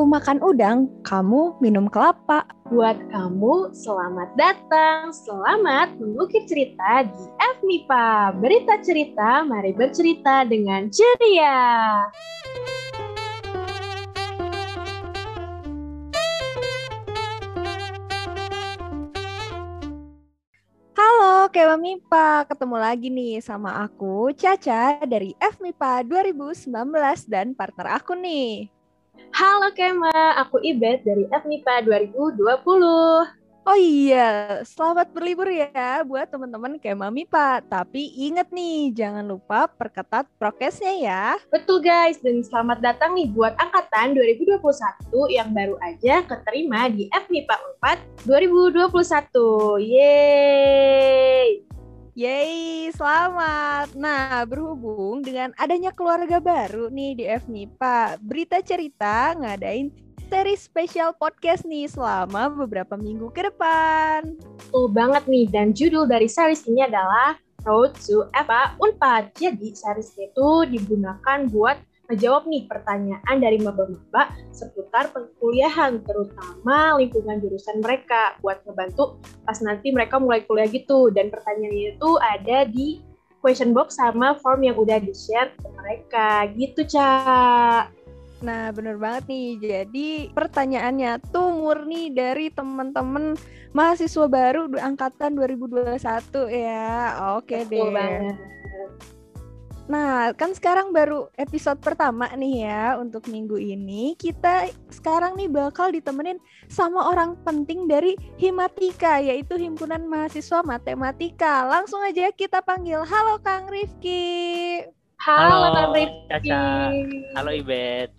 Aku makan udang, kamu minum kelapa. Buat kamu, selamat datang, selamat mengukir cerita di FMIPA. Berita cerita, mari bercerita dengan ceria. Halo Kewa MIPA, ketemu lagi nih sama aku Caca dari FMIPA 2019 dan partner aku nih. Halo Kema, aku Ibet dari FMIPA 2020. Oh iya, selamat berlibur ya buat teman-teman Kema MIPA. Tapi inget nih, jangan lupa perketat prokesnya ya. Betul guys, dan selamat datang nih buat angkatan 2021 yang baru aja keterima di FMIPA 4 2021. Yeay! Yeay, selamat. Nah, berhubung dengan adanya keluarga baru nih di FMIPA, berita cerita ngadain seri spesial podcast nih selama beberapa minggu ke depan. Oh banget nih, dan judul dari series ini adalah Road to EVA Unpad. Jadi series itu digunakan buat menjawab nih pertanyaan dari maba-maba seputar perkuliahan, terutama lingkungan jurusan mereka buat ngebantu pas nanti mereka mulai kuliah gitu. Dan pertanyaannya itu ada di question box sama form yang udah di-share ke mereka gitu, Cak. Nah, bener banget nih. Jadi pertanyaannya tuh murni dari teman-teman mahasiswa baru angkatan 2021 ya. Oke Betul deh. banget. Nah, kan sekarang baru episode pertama nih ya untuk minggu ini. Kita sekarang nih bakal ditemenin sama orang penting dari Himatika, yaitu Himpunan Mahasiswa Matematika. Langsung aja kita panggil. Halo Kang Rifki. Halo, Halo, Kang Rifki. Caca. Halo Ibet.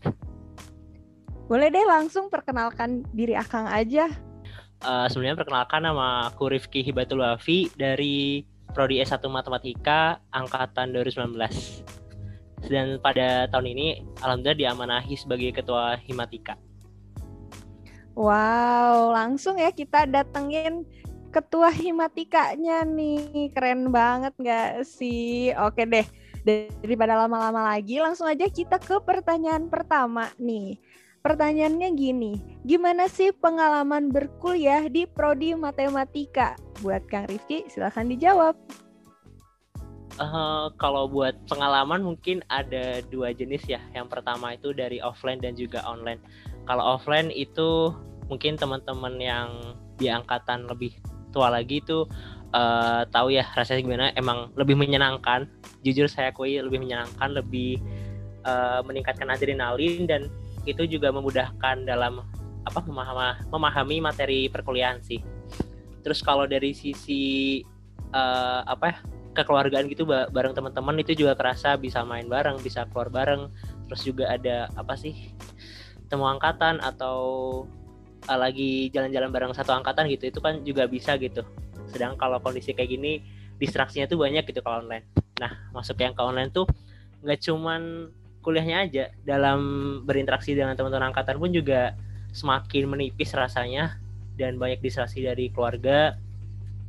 Boleh deh langsung perkenalkan diri Akang aja. Eh, sebelumnya perkenalkan nama aku Rifki Hibatul Wafi dari Prodi S1 Matematika angkatan 2019. Dan pada tahun ini alhamdulillah diamanahi sebagai ketua Himatika. Wow, langsung ya kita datengin ketua Himatikanya nih. Keren banget nggak sih? Oke deh, daripada lama-lama lagi, langsung aja kita ke pertanyaan pertama nih. Pertanyaannya gini, gimana sih pengalaman berkuliah di Prodi Matematika? Buat Kang Rifki, silahkan dijawab. Eh, kalau buat pengalaman mungkin ada dua jenis ya. Yang pertama itu dari offline dan juga online. Kalau offline itu mungkin teman-teman yang di angkatan lebih tua lagi itu eh, tahu ya rasanya gimana. Emang lebih menyenangkan. Jujur saya akui lebih menyenangkan, lebih eh, meningkatkan adrenalin dan itu juga memudahkan dalam apa memahami, memahami materi perkuliahan sih. Terus kalau dari sisi eh, apa ya, kekeluargaan gitu ba- bareng teman-teman itu juga kerasa bisa main bareng, bisa keluar bareng. Terus juga ada apa sih temu angkatan atau uh, lagi jalan-jalan bareng satu angkatan gitu itu kan juga bisa gitu. Sedang kalau kondisi kayak gini distraksinya tuh banyak gitu kalau online. Nah masuk yang ke online tuh nggak cuman kuliahnya aja. Dalam berinteraksi dengan teman-teman angkatan pun juga semakin menipis rasanya dan banyak distraksi dari keluarga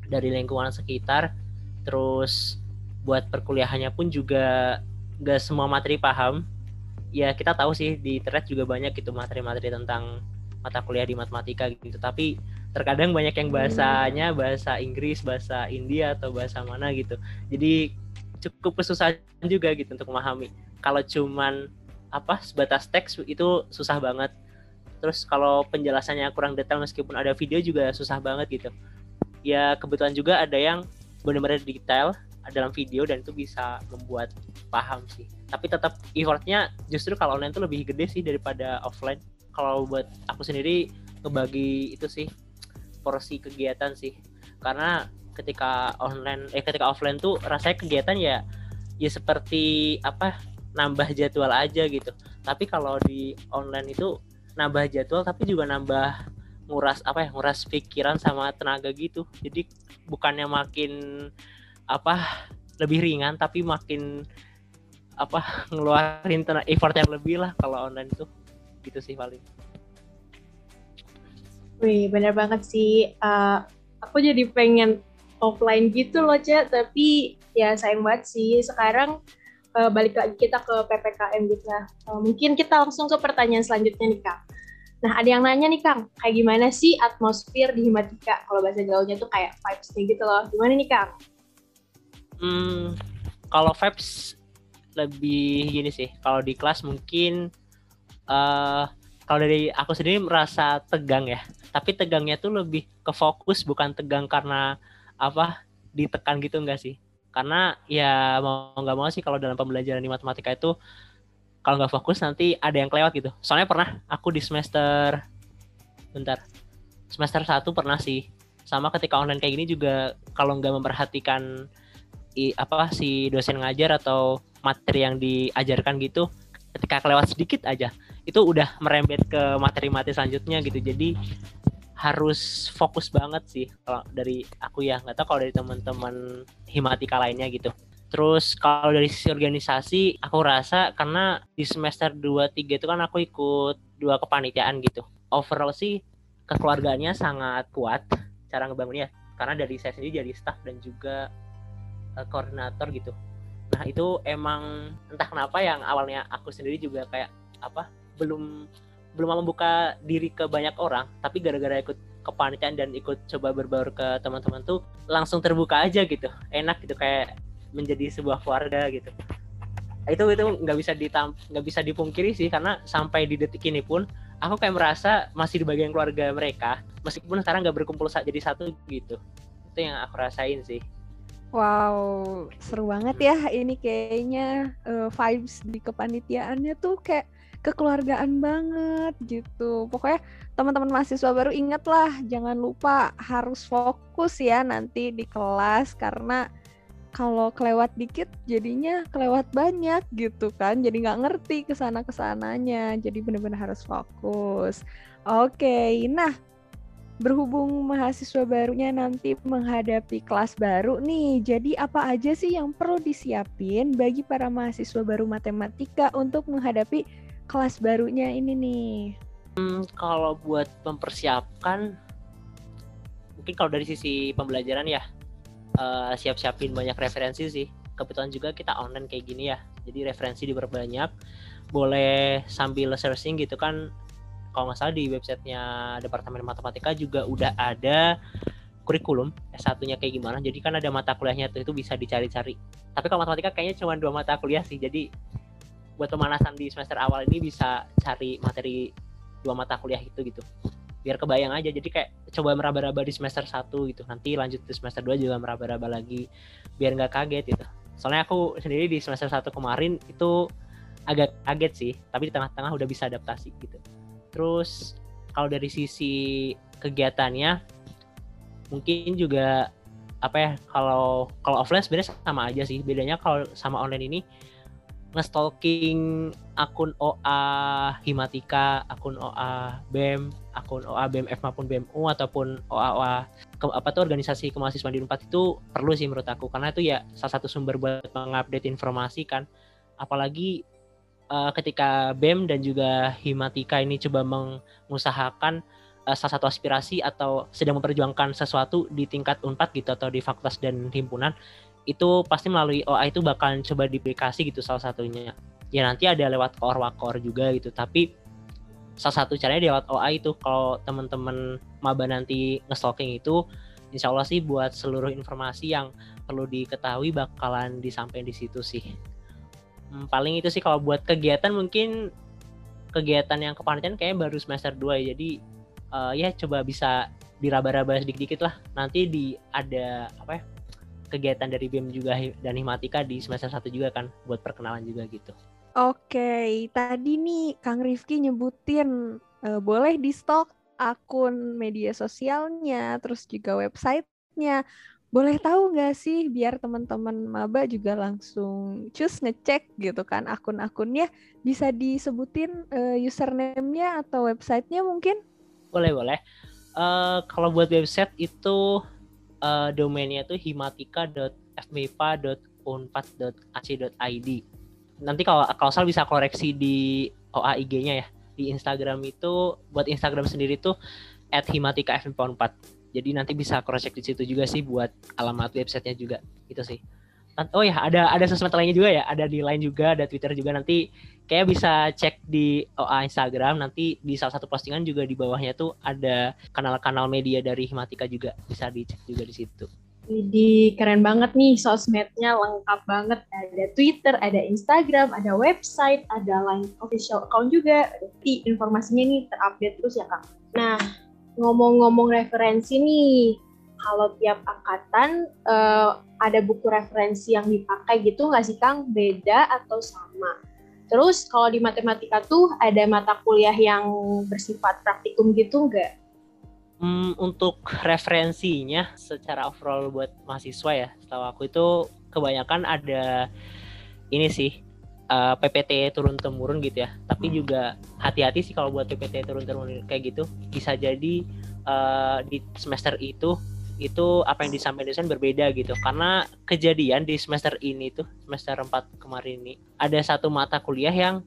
dari lingkungan sekitar. Terus buat perkuliahannya pun juga gak semua materi paham. Ya kita tahu sih di internet juga banyak gitu materi-materi tentang mata kuliah di matematika gitu. Tapi terkadang banyak yang bahasanya bahasa Inggris bahasa India atau bahasa mana gitu. Jadi cukup kesusahan juga gitu untuk memahami kalau cuman apa sebatas teks itu susah banget. Terus kalau penjelasannya kurang detail meskipun ada video juga susah banget gitu. Ya kebetulan juga ada yang benar-benar detail dalam video dan itu bisa membuat paham sih. Tapi tetap effortnya justru kalau online itu lebih gede sih daripada offline. Kalau buat aku sendiri ngebagi itu sih porsi kegiatan sih. Karena ketika online eh ketika offline tuh rasanya kegiatan ya ya seperti apa nambah jadwal aja gitu tapi kalau di online itu nambah jadwal tapi juga nambah nguras apa ya nguras pikiran sama tenaga gitu jadi bukannya makin apa lebih ringan tapi makin apa ngeluarin tenaga effort yang lebih lah kalau online tuh gitu sih paling Wih, bener banget sih. Eh, aku jadi pengen offline gitu loh, Cak. Tapi ya sayang banget sih. Sekarang eh, balik lagi kita ke PPKM gitu lah. Eh, mungkin kita langsung ke pertanyaan selanjutnya nih, Kak. Nah, ada yang nanya nih Kang, kayak gimana sih atmosfer di Himatika? Kalau bahasa gaulnya tuh kayak vibes-nya gitu loh. Gimana nih Kang? Hmm, kalau vibes lebih gini sih. Kalau di kelas mungkin uh, kalau dari aku sendiri merasa tegang ya. Tapi tegangnya tuh lebih ke fokus bukan tegang karena apa ditekan gitu enggak sih? Karena ya mau nggak mau sih kalau dalam pembelajaran di matematika itu kalau nggak fokus nanti ada yang kelewat gitu. Soalnya pernah aku di semester bentar semester satu pernah sih. Sama ketika online kayak gini juga kalau nggak memperhatikan i, apa si dosen ngajar atau materi yang diajarkan gitu ketika kelewat sedikit aja itu udah merembet ke materi-materi selanjutnya gitu. Jadi harus fokus banget sih kalau dari aku ya nggak tahu kalau dari teman-teman himatika lainnya gitu Terus kalau dari sisi organisasi, aku rasa karena di semester 2 3 itu kan aku ikut dua kepanitiaan gitu. Overall sih kekeluargaannya sangat kuat cara ngebangunnya karena dari saya sendiri jadi staff dan juga uh, koordinator gitu. Nah, itu emang entah kenapa yang awalnya aku sendiri juga kayak apa? belum belum mau membuka diri ke banyak orang, tapi gara-gara ikut kepanitiaan dan ikut coba berbaur ke teman-teman tuh langsung terbuka aja gitu. Enak gitu kayak menjadi sebuah keluarga gitu. Itu itu nggak bisa ditam nggak bisa dipungkiri sih karena sampai di detik ini pun aku kayak merasa masih di bagian keluarga mereka meskipun sekarang nggak berkumpul jadi satu gitu. Itu yang aku rasain sih. Wow seru banget ya. Ini kayaknya uh, vibes di kepanitiaannya tuh kayak kekeluargaan banget gitu. Pokoknya teman-teman mahasiswa baru ingatlah jangan lupa harus fokus ya nanti di kelas karena kalau kelewat dikit jadinya kelewat banyak gitu kan. Jadi nggak ngerti ke sana ke sananya jadi benar-benar harus fokus. Oke nah berhubung mahasiswa barunya nanti menghadapi kelas baru nih jadi apa aja sih yang perlu disiapin bagi para mahasiswa baru matematika untuk menghadapi kelas barunya ini nih hmm, kalau buat mempersiapkan mungkin kalau dari sisi pembelajaran ya uh, siap-siapin banyak referensi sih kebetulan juga kita online kayak gini ya jadi referensi diperbanyak boleh sambil searching gitu kan kalau nggak salah di websitenya Departemen Matematika juga udah ada kurikulum S1-nya kayak gimana. Jadi kan ada mata kuliahnya tuh itu bisa dicari-cari. Tapi kalau matematika kayaknya cuma dua mata kuliah sih. Jadi buat pemanasan di semester awal ini bisa cari materi dua mata kuliah itu gitu. Biar kebayang aja jadi kayak coba meraba-raba di semester 1 gitu. Nanti lanjut di semester 2 juga meraba-raba lagi biar nggak kaget gitu. Soalnya aku sendiri di semester 1 kemarin itu agak kaget sih tapi di tengah-tengah udah bisa adaptasi gitu. Terus kalau dari sisi kegiatannya mungkin juga apa ya kalau kalau offline sebenarnya sama aja sih. Bedanya kalau sama online ini ngestalking akun OA Himatika, akun OA BEM, akun OA BMF maupun BMU ataupun OA OA ke, apa tuh organisasi kemahasiswaan di Unpad itu perlu sih menurut aku karena itu ya salah satu sumber buat mengupdate informasi kan. Apalagi uh, ketika BEM dan juga Himatika ini coba mengusahakan uh, salah satu aspirasi atau sedang memperjuangkan sesuatu di tingkat Unpad gitu atau di fakultas dan himpunan itu pasti melalui OA itu bakalan coba diplikasi gitu salah satunya. Ya nanti ada lewat core wakor juga gitu. Tapi salah satu caranya lewat OA itu. Kalau teman-teman maba nanti ngestalking itu insya Allah sih buat seluruh informasi yang perlu diketahui bakalan disampaikan di situ sih. Hmm, paling itu sih kalau buat kegiatan mungkin kegiatan yang kepanitiaan kayaknya baru semester 2 ya. Jadi uh, ya coba bisa diraba-raba sedikit-sedikit lah. Nanti di ada apa ya kegiatan dari BEM juga dan Himatika di semester 1 juga kan buat perkenalan juga gitu. Oke, tadi nih Kang Rifki nyebutin uh, boleh di stok akun media sosialnya, terus juga websitenya. Boleh tahu nggak sih biar teman-teman maba juga langsung cus ngecek gitu kan akun-akunnya bisa disebutin uh, username-nya atau websitenya mungkin? Boleh boleh. Uh, kalau buat website itu uh, domainnya itu himatika.fmipa.unpad.ac.id. Nanti kalau kalau salah bisa koreksi di OA IG-nya ya. Di Instagram itu buat Instagram sendiri tuh at himatika 4 Jadi nanti bisa cross check di situ juga sih buat alamat websitenya juga gitu sih. Oh ya ada ada sosmed lainnya juga ya ada di line juga ada twitter juga nanti kayak bisa cek di OA Instagram nanti di salah satu postingan juga di bawahnya tuh ada kanal-kanal media dari Himatika juga bisa dicek juga di situ. Jadi keren banget nih sosmednya lengkap banget ada Twitter, ada Instagram, ada website, ada line official account juga. Jadi informasinya nih terupdate terus ya kak. Nah ngomong-ngomong referensi nih, kalau tiap angkatan uh, ada buku referensi yang dipakai gitu nggak sih Kang? Beda atau sama? Terus kalau di matematika tuh ada mata kuliah yang bersifat praktikum gitu nggak? Hmm, untuk referensinya secara overall buat mahasiswa ya, setahu aku itu kebanyakan ada ini sih uh, eh, PPT turun temurun gitu ya. Tapi hmm. juga hati-hati sih kalau buat PPT turun temurun kayak gitu bisa jadi uh, di semester itu itu apa yang disampaikan dosen berbeda gitu. Karena kejadian di semester ini tuh semester 4 kemarin ini ada satu mata kuliah yang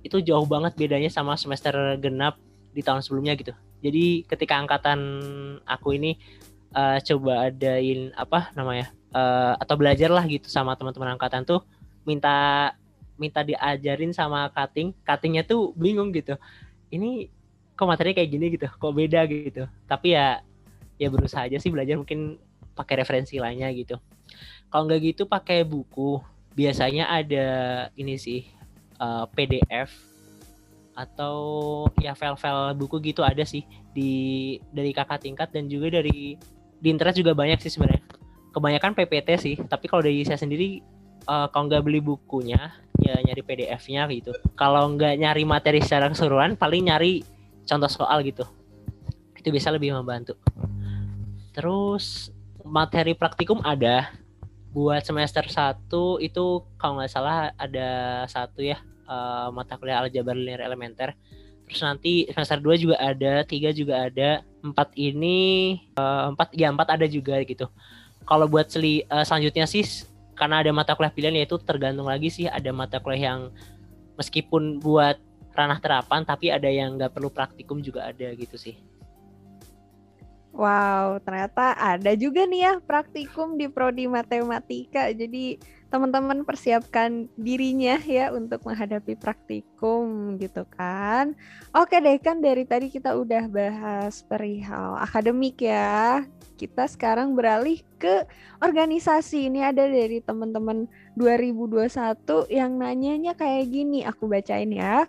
itu jauh banget bedanya sama semester genap di tahun sebelumnya gitu. Jadi ketika angkatan aku ini uh, coba adain apa namanya uh, atau belajar lah gitu sama teman-teman angkatan tuh minta minta diajarin sama cutting cuttingnya tuh bingung gitu. Ini kok materinya kayak gini gitu kok beda gitu. Tapi ya ya berusaha aja sih belajar mungkin pakai referensi lainnya gitu. Kalau nggak gitu pakai buku. Biasanya ada ini sih uh, eh, PDF atau ya file-file buku gitu ada sih di dari kakak tingkat dan juga dari di internet juga banyak sih sebenarnya. Kebanyakan PPT sih tapi kalau dari saya sendiri uh, kalau nggak beli bukunya ya nyari PDF-nya gitu. Kalau nggak nyari materi secara keseluruhan paling nyari contoh soal gitu. Itu bisa lebih membantu Terus materi praktikum ada buat semester 1 itu kalau nggak salah ada satu ya uh, mata kuliah aljabar linear elementer. Terus nanti semester 2 juga ada, tiga juga ada, empat ini uh, ya empat ada juga gitu. Kalau buat seli, uh, selanjutnya sih karena ada mata kuliah pilihan yaitu tergantung lagi sih ada mata kuliah yang meskipun buat ranah terapan tapi ada yang nggak perlu praktikum juga ada gitu sih. Wow, ternyata ada juga nih ya praktikum di prodi matematika. Jadi teman-teman persiapkan dirinya ya untuk menghadapi praktikum gitu kan. Oke deh kan dari tadi kita udah bahas perihal akademik ya. Kita sekarang beralih ke organisasi. Ini ada dari teman-teman 2021 yang nanyanya kayak gini. Aku bacain ya.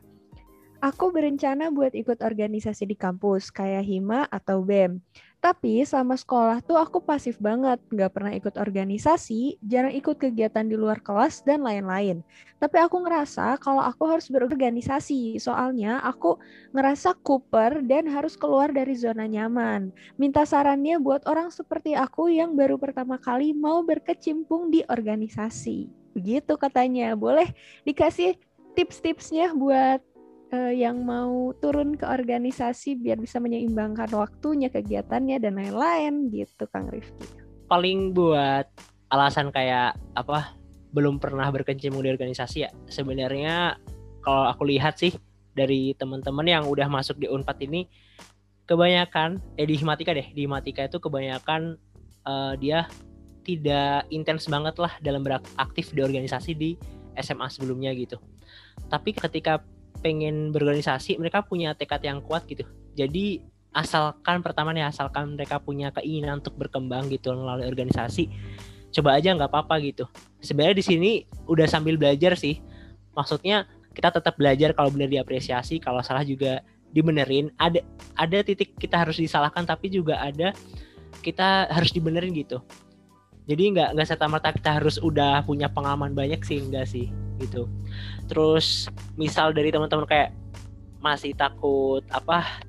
Aku berencana buat ikut organisasi di kampus kayak HIMA atau BEM. Tapi selama sekolah tuh aku pasif banget, nggak pernah ikut organisasi, jarang ikut kegiatan di luar kelas, dan lain-lain. Tapi aku ngerasa kalau aku harus berorganisasi, soalnya aku ngerasa kuper dan harus keluar dari zona nyaman. Minta sarannya buat orang seperti aku yang baru pertama kali mau berkecimpung di organisasi. Begitu katanya, boleh dikasih tips-tipsnya buat uh, yang mau turun ke organisasi biar bisa menyeimbangkan waktunya, kegiatannya dan lain-lain gitu Kang Rifki. Paling buat alasan kayak apa belum pernah berkecimpung di organisasi ya. Sebenarnya kalau aku lihat sih dari teman-teman yang udah masuk di Unpad ini kebanyakan eh di Himatika deh, di Himatika itu kebanyakan uh, dia tidak intens banget lah dalam beraktif di organisasi di SMA sebelumnya gitu. Tapi ketika pengen berorganisasi mereka punya tekad yang kuat gitu. Jadi asalkan pertama nih asalkan mereka punya keinginan untuk berkembang gitu melalui organisasi coba aja nggak apa-apa gitu. Sebenarnya di sini udah sambil belajar sih. Maksudnya kita tetap belajar kalau benar diapresiasi kalau salah juga dibenerin. Ada ada titik kita harus disalahkan tapi juga ada kita harus dibenerin gitu jadi nggak nggak serta merta kita harus udah punya pengalaman banyak sih enggak sih gitu. Terus misal dari teman-teman kayak masih takut apa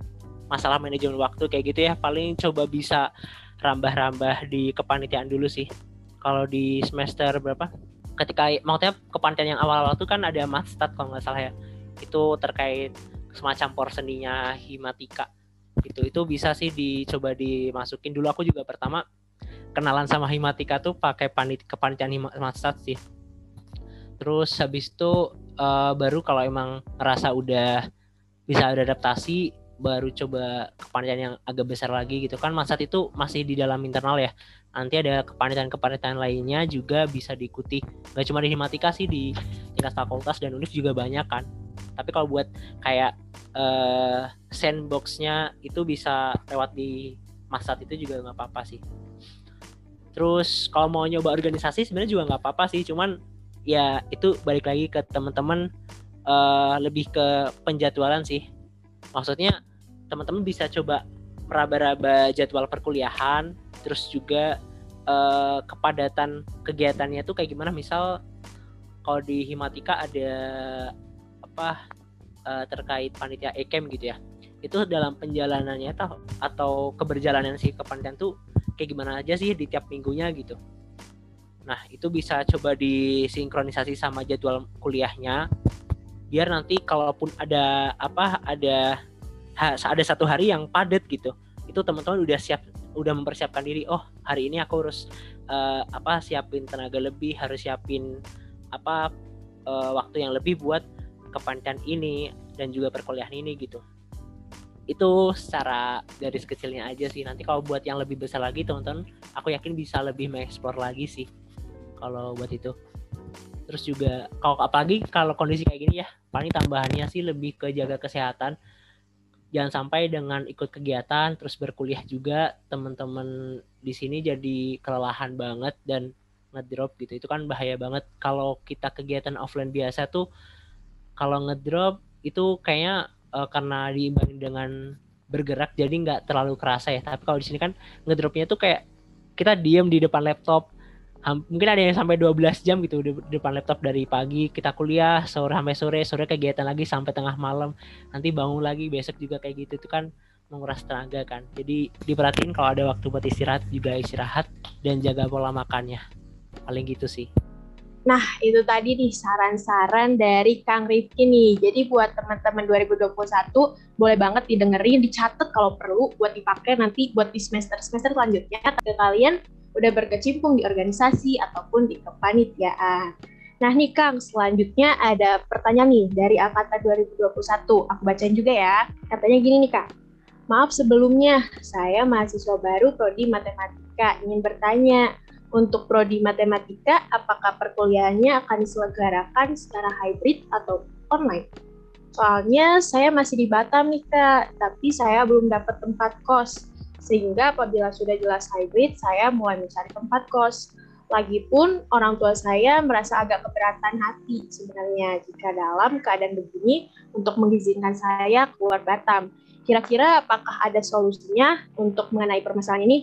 masalah manajemen waktu kayak gitu ya paling coba bisa rambah-rambah di kepanitiaan dulu sih. Kalau di semester berapa? Ketika maksudnya kepanitiaan yang awal-awal tuh kan ada matstat kalau nggak salah ya. Itu terkait semacam porseninya himatika. Gitu itu bisa sih dicoba dimasukin. Dulu aku juga pertama kenalan sama himatika tuh pakai panit kepanitiaan matstat sih. Terus habis itu uh, baru kalau emang ngerasa udah bisa adaptasi baru coba kepanitiaan yang agak besar lagi gitu. Kan masa itu masih di dalam internal ya. Nanti ada kepanitiaan-kepanitiaan lainnya juga bisa diikuti. Gak cuma di himatika sih di tingkat fakultas dan univ juga banyak kan. Tapi kalau buat kayak uh, sandboxnya itu bisa lewat di masat itu juga nggak apa-apa sih terus kalau mau nyoba organisasi sebenarnya juga nggak apa-apa sih. Cuman ya itu balik lagi ke teman-teman uh, lebih ke penjadwalan sih. Maksudnya teman-teman bisa coba meraba-raba jadwal perkuliahan terus juga uh, kepadatan kegiatannya tuh kayak gimana. Misal kalau di Himatika ada apa uh, terkait panitia ekem gitu ya. Itu dalam penjalanannya atau atau keberjalanan si kepanitiaan tuh kayak gimana aja sih di tiap minggunya gitu. Nah itu bisa coba disinkronisasi sama jadwal kuliahnya. Biar nanti kalaupun ada apa ada ada satu hari yang padat gitu itu teman-teman udah siap udah mempersiapkan diri oh hari ini aku harus uh, apa siapin tenaga lebih harus siapin apa uh, waktu yang lebih buat kepanitiaan ini dan juga perkuliahan ini gitu itu secara garis kecilnya aja sih. Nanti kalau buat yang lebih besar lagi teman-teman aku yakin bisa lebih mengeksplor lagi sih kalau buat itu. Terus juga kalau apalagi kalau kondisi kayak gini ya paling tambahannya sih lebih ke jaga kesehatan. Jangan sampai dengan ikut kegiatan terus berkuliah juga teman-teman di sini jadi kelelahan banget dan ngedrop gitu. Itu kan bahaya banget. Kalau kita kegiatan offline biasa tuh kalau ngedrop itu kayaknya uh, karena diimbangi dengan bergerak jadi nggak terlalu kerasa ya. Tapi kalau di sini kan ngedropnya tuh kayak kita diem di depan laptop mungkin ada yang sampai 12 jam gitu di depan laptop dari pagi kita kuliah sore sampai sore sore kegiatan lagi sampai tengah malam nanti bangun lagi besok juga kayak gitu. Itu kan menguras tenaga kan. Jadi diperhatiin kalau ada waktu buat istirahat juga istirahat dan jaga pola makannya. Paling gitu sih Nah, itu tadi nih saran-saran dari Kang Rifki nih. Jadi buat teman-teman 2021 boleh banget didengerin, dicatat kalau perlu buat dipakai nanti buat di semester-semester selanjutnya. Tapi kalian udah berkecimpung di organisasi ataupun di kepanitiaan. Nah nih Kang, selanjutnya ada pertanyaan nih dari Angkatan 2021. Aku bacain juga ya. Katanya gini nih Kak. Maaf sebelumnya, saya mahasiswa baru Prodi Matematika. Ingin bertanya, untuk Prodi Matematika, apakah perkuliahannya akan diselenggarakan secara hybrid atau online? Soalnya saya masih di Batam nih Kak, tapi saya belum dapat tempat kos. Sehingga apabila sudah jelas hybrid, saya mulai mencari tempat kos. Lagipun orang tua saya merasa agak keberatan hati sebenarnya jika dalam keadaan begini untuk mengizinkan saya keluar Batam. Kira-kira apakah ada solusinya untuk mengenai permasalahan ini?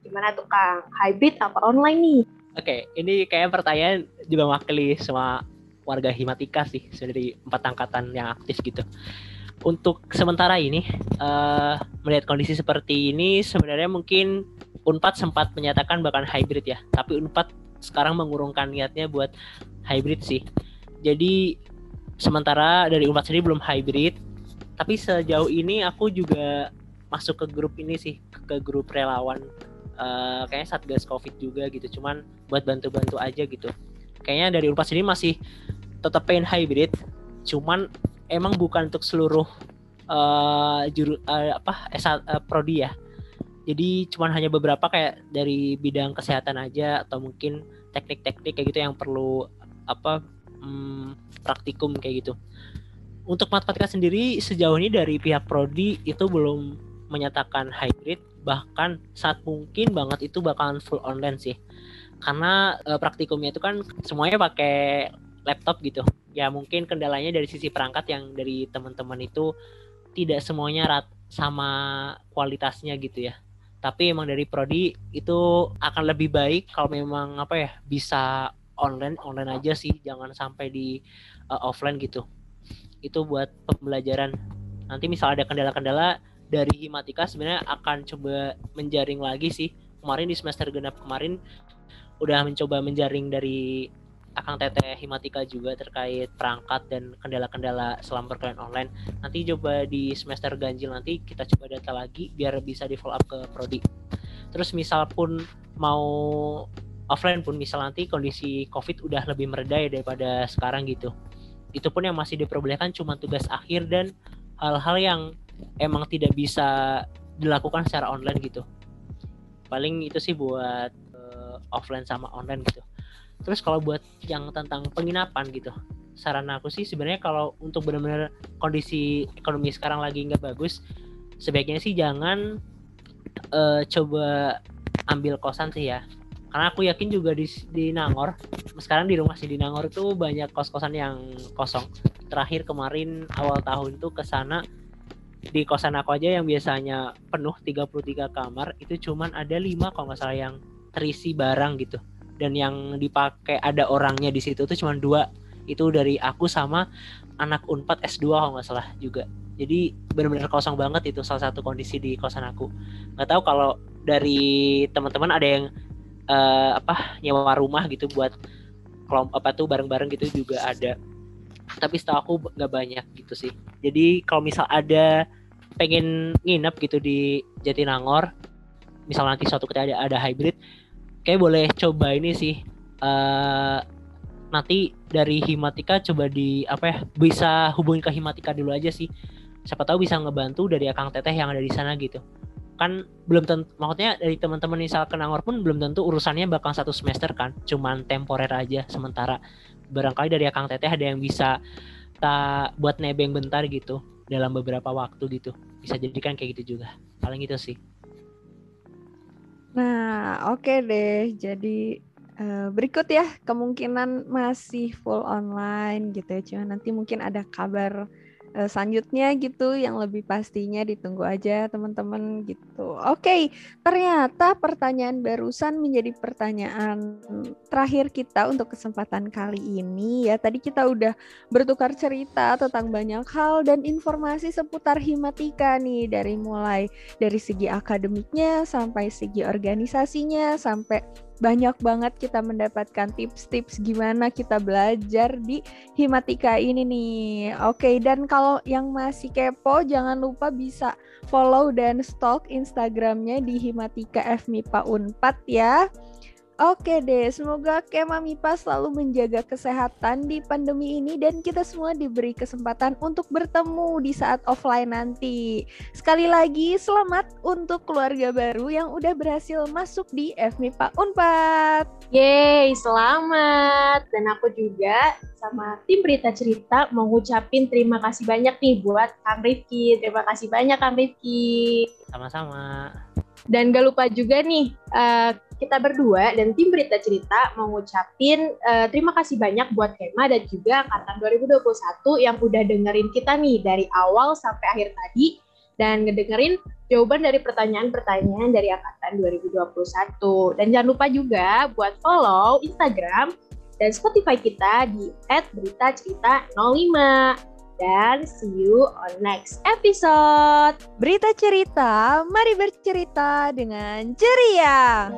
Gimana tuh Kang? Hybrid apa online nih? Oke, okay, ini kayak pertanyaan juga mewakili semua warga Himatika sih, dari empat angkatan yang aktif gitu untuk sementara ini uh, melihat kondisi seperti ini sebenarnya mungkin Unpad sempat menyatakan bahkan hybrid ya, tapi Unpad sekarang mengurungkan niatnya buat hybrid sih. Jadi sementara dari Unpad sendiri belum hybrid, tapi sejauh ini aku juga masuk ke grup ini sih, ke grup relawan uh, kayaknya satgas covid juga gitu, cuman buat bantu-bantu aja gitu. Kayaknya dari Unpad sendiri masih tetap pengen hybrid, cuman emang bukan untuk seluruh uh, juru uh, apa S1 uh, prodi ya. Jadi cuman hanya beberapa kayak dari bidang kesehatan aja atau mungkin teknik-teknik kayak gitu yang perlu apa hmm, praktikum kayak gitu. Untuk matematika sendiri sejauh ini dari pihak prodi itu belum menyatakan hybrid bahkan saat mungkin banget itu bakalan full online sih. Karena uh, praktikumnya itu kan semuanya pakai laptop gitu. Ya mungkin kendalanya dari sisi perangkat yang dari teman-teman itu tidak semuanya rat sama kualitasnya gitu ya. Tapi emang dari prodi itu akan lebih baik kalau memang apa ya bisa online online aja sih. Jangan sampai di uh, offline gitu. Itu buat pembelajaran. Nanti misal ada kendala-kendala dari himatika sebenarnya akan coba menjaring lagi sih kemarin di semester genap kemarin udah mencoba menjaring dari Akang Teteh Himatika juga terkait perangkat dan kendala-kendala selama perkuliahan online. Nanti coba di semester ganjil nanti kita coba data lagi biar bisa di follow up ke prodi. Terus misal pun mau offline pun misal nanti kondisi COVID udah lebih mereda ya daripada sekarang gitu. Itu pun yang masih diperbolehkan cuma tugas akhir dan hal-hal yang emang tidak bisa dilakukan secara online gitu. Paling itu sih buat uh, offline sama online gitu. Terus kalau buat yang tentang penginapan gitu saran aku sih sebenarnya kalau untuk benar-benar kondisi ekonomi sekarang lagi nggak bagus sebaiknya sih jangan uh, coba ambil kosan sih ya. Karena aku yakin juga di di Nangor sekarang di rumah sih di Nangor itu banyak kos-kosan yang kosong. Terakhir kemarin awal tahun tuh ke sana di kosan aku aja yang biasanya penuh 33 kamar itu cuman ada 5 kalau nggak salah yang terisi barang gitu. Dan yang dipakai ada orangnya di situ tuh cuma dua. Itu dari aku sama anak Unpad S2 kalau nggak salah juga. Jadi benar-benar kosong banget itu salah satu kondisi di kosan aku. Nggak tahu kalau dari teman-teman ada yang uh, apa nyewa rumah gitu buat kelompok apa tuh bareng-bareng gitu juga ada tapi setahu aku nggak banyak gitu sih. Jadi kalau misal ada pengen nginep gitu di Jatinangor misal nanti suatu ketika ada ada hybrid kayak boleh coba ini sih uh, nanti dari Himatika coba di apa ya bisa hubungin ke Himatika dulu aja sih. Siapa tahu bisa ngebantu dari akang teteh yang ada di sana gitu. Kan belum tentu maksudnya dari teman-teman misal ke Nangor pun belum tentu urusannya bakal satu semester kan cuman temporer aja sementara barangkali dari akang teteh ada yang bisa tak buat nebeng bentar gitu dalam beberapa waktu gitu. Bisa jadi kan kayak gitu juga. Paling itu sih. Nah oke okay deh. Jadi uh, berikut ya kemungkinan masih full online gitu ya. Cuma nanti mungkin ada kabar selanjutnya gitu yang lebih pastinya ditunggu aja teman-teman gitu. Oke, ternyata pertanyaan barusan menjadi pertanyaan terakhir kita untuk kesempatan kali ini ya. Tadi kita udah bertukar cerita tentang banyak hal dan informasi seputar Himatika nih dari mulai dari segi akademiknya sampai segi organisasinya sampai banyak banget kita mendapatkan tips-tips gimana kita belajar di Himatika ini nih. Oke, dan kalau yang masih kepo jangan lupa bisa follow dan stalk Instagramnya di Himatika FMIPA Unpad ya. Oke deh, semoga Kema Mipa selalu menjaga kesehatan di pandemi ini dan kita semua diberi kesempatan untuk bertemu di saat offline nanti. Sekali lagi, selamat untuk keluarga baru yang udah berhasil masuk di FMIPA Unpad. Yeay, selamat. Dan aku juga sama tim Berita Cerita mau ngucapin terima kasih banyak nih buat Kang Rifki. Terima kasih banyak Kang Rifki. Sama-sama. Dan gak lupa juga nih, uh, kita berdua dan tim Berita Cerita mau ngucapin uh, terima kasih banyak buat Kema dan juga Angkatan 2021 yang udah dengerin kita nih dari awal sampai akhir tadi dan ngedengerin jawaban dari pertanyaan-pertanyaan dari Angkatan 2021. Dan jangan lupa juga buat follow Instagram dan Spotify kita di @beritacerita05. Dan see you on next episode. Berita cerita, mari bercerita dengan ceria.